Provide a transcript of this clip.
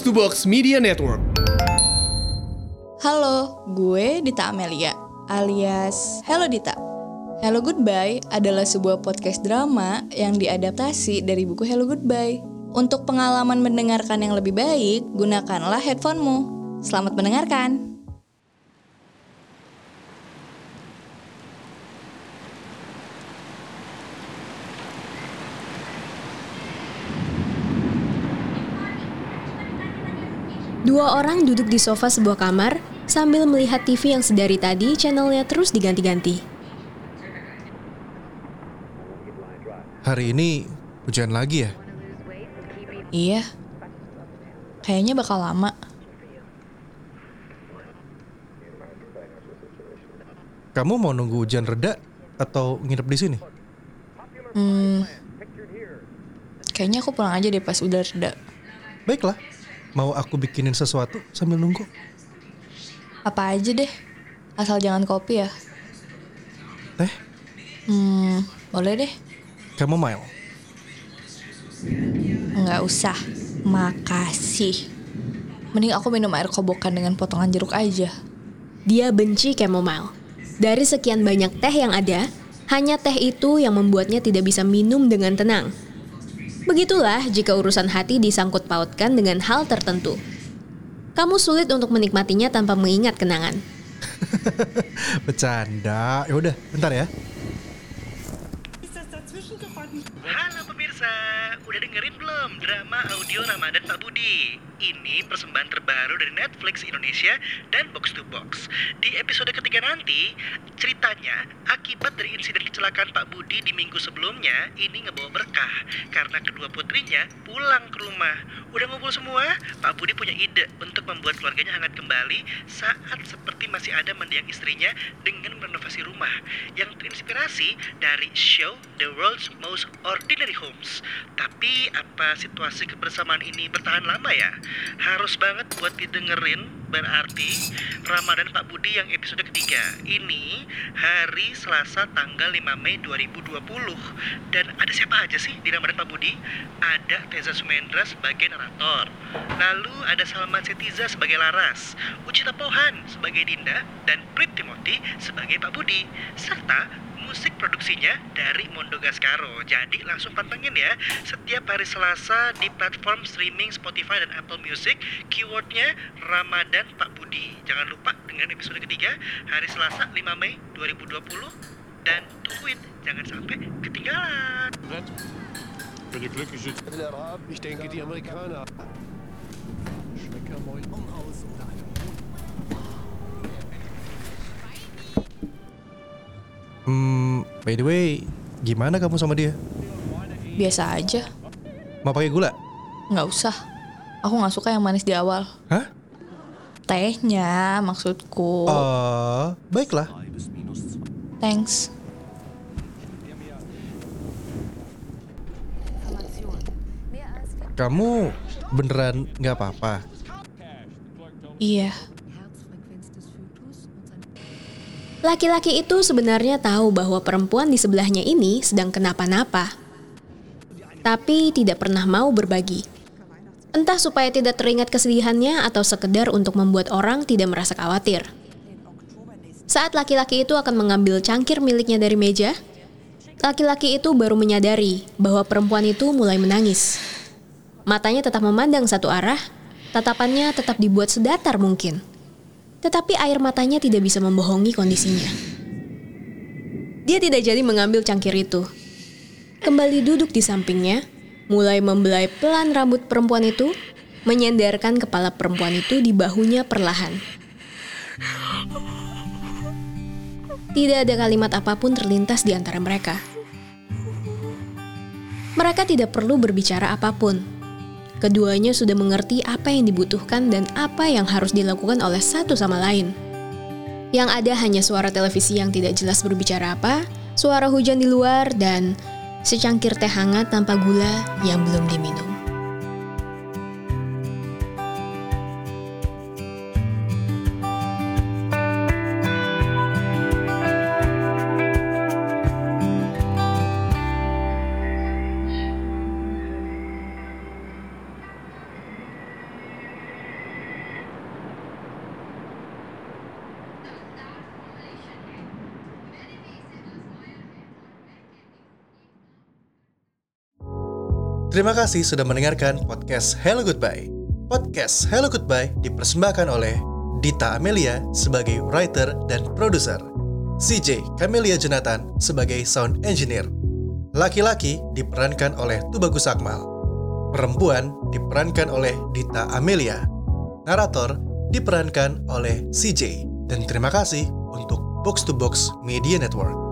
To Box Media Network. Halo, gue Dita Amelia, alias Hello Dita. Hello Goodbye adalah sebuah podcast drama yang diadaptasi dari buku Hello Goodbye. Untuk pengalaman mendengarkan yang lebih baik, gunakanlah headphonemu. Selamat mendengarkan. Dua orang duduk di sofa sebuah kamar sambil melihat TV yang sedari tadi channelnya terus diganti-ganti. Hari ini hujan lagi ya? Iya, kayaknya bakal lama. Kamu mau nunggu hujan reda atau nginep di sini? Hmm, kayaknya aku pulang aja deh pas udah reda. Baiklah, mau aku bikinin sesuatu sambil nunggu? Apa aja deh, asal jangan kopi ya. Teh, Hmm, boleh deh. kamu mile. Nggak usah, makasih. Mending aku minum air kobokan dengan potongan jeruk aja. Dia benci chamomile. Dari sekian banyak teh yang ada, hanya teh itu yang membuatnya tidak bisa minum dengan tenang. Begitulah jika urusan hati disangkut pautkan dengan hal tertentu. Kamu sulit untuk menikmatinya tanpa mengingat kenangan. Bercanda. Ya udah, bentar ya. Halo pemirsa, udah dengerin belum drama audio Ramadan Pak Budi? Ini persembahan terbaru dari Netflix Indonesia dan Box to Box. Di episode ketiga nanti, ceritanya akibat dari insiden kecelakaan Pak Budi di minggu sebelumnya, ini ngebawa berkah karena kedua putrinya pulang ke rumah. Udah ngumpul semua? Pak Budi punya ide untuk membuat keluarganya hangat kembali saat seperti masih ada mendiang istrinya dengan merenovasi rumah yang terinspirasi dari show The World's Most Ordinary Homes. Tapi apa situasi kebersamaan ini bertahan lama ya? Harus banget buat didengerin berarti Ramadan Pak Budi yang episode ketiga ini hari Selasa tanggal 5 Mei 2020 dan ada siapa aja sih di Ramadan Pak Budi? Ada Teza Sumendra sebagai narator lalu ada Salman Setiza sebagai Laras Ucita Pohan sebagai Dinda dan Prit Timothy sebagai Pak Budi serta musik produksinya dari Mondo Gascaro. Jadi langsung pantengin ya setiap hari Selasa di platform streaming Spotify dan Apple Music. Keywordnya Ramadan Pak Budi. Jangan lupa dengan episode ketiga hari Selasa 5 Mei 2020 dan tungguin jangan sampai ketinggalan. Für die glückliche Ich denke, die Amerikaner. Schmeckermäul. Hmm, by the way, gimana kamu sama dia? Biasa aja, Mau pakai gula? nggak usah. Aku nggak suka yang manis di awal. Hah? Tehnya maksudku. Oh, baiklah. Thanks. Kamu beneran nggak apa-apa? Iya, Laki-laki itu sebenarnya tahu bahwa perempuan di sebelahnya ini sedang kenapa-napa. Tapi tidak pernah mau berbagi. Entah supaya tidak teringat kesedihannya atau sekedar untuk membuat orang tidak merasa khawatir. Saat laki-laki itu akan mengambil cangkir miliknya dari meja, laki-laki itu baru menyadari bahwa perempuan itu mulai menangis. Matanya tetap memandang satu arah, tatapannya tetap dibuat sedatar mungkin tetapi air matanya tidak bisa membohongi kondisinya. Dia tidak jadi mengambil cangkir itu. Kembali duduk di sampingnya, mulai membelai pelan rambut perempuan itu, menyandarkan kepala perempuan itu di bahunya perlahan. Tidak ada kalimat apa pun terlintas di antara mereka. Mereka tidak perlu berbicara apa pun. Keduanya sudah mengerti apa yang dibutuhkan dan apa yang harus dilakukan oleh satu sama lain. Yang ada hanya suara televisi yang tidak jelas berbicara apa, suara hujan di luar, dan secangkir teh hangat tanpa gula yang belum diminum. Terima kasih sudah mendengarkan podcast Hello Goodbye. Podcast Hello Goodbye dipersembahkan oleh Dita Amelia sebagai writer dan produser, CJ Camelia Jonathan sebagai sound engineer. Laki-laki diperankan oleh Tubagus Akmal. Perempuan diperankan oleh Dita Amelia. Narator diperankan oleh CJ. Dan terima kasih untuk Box to Box Media Network.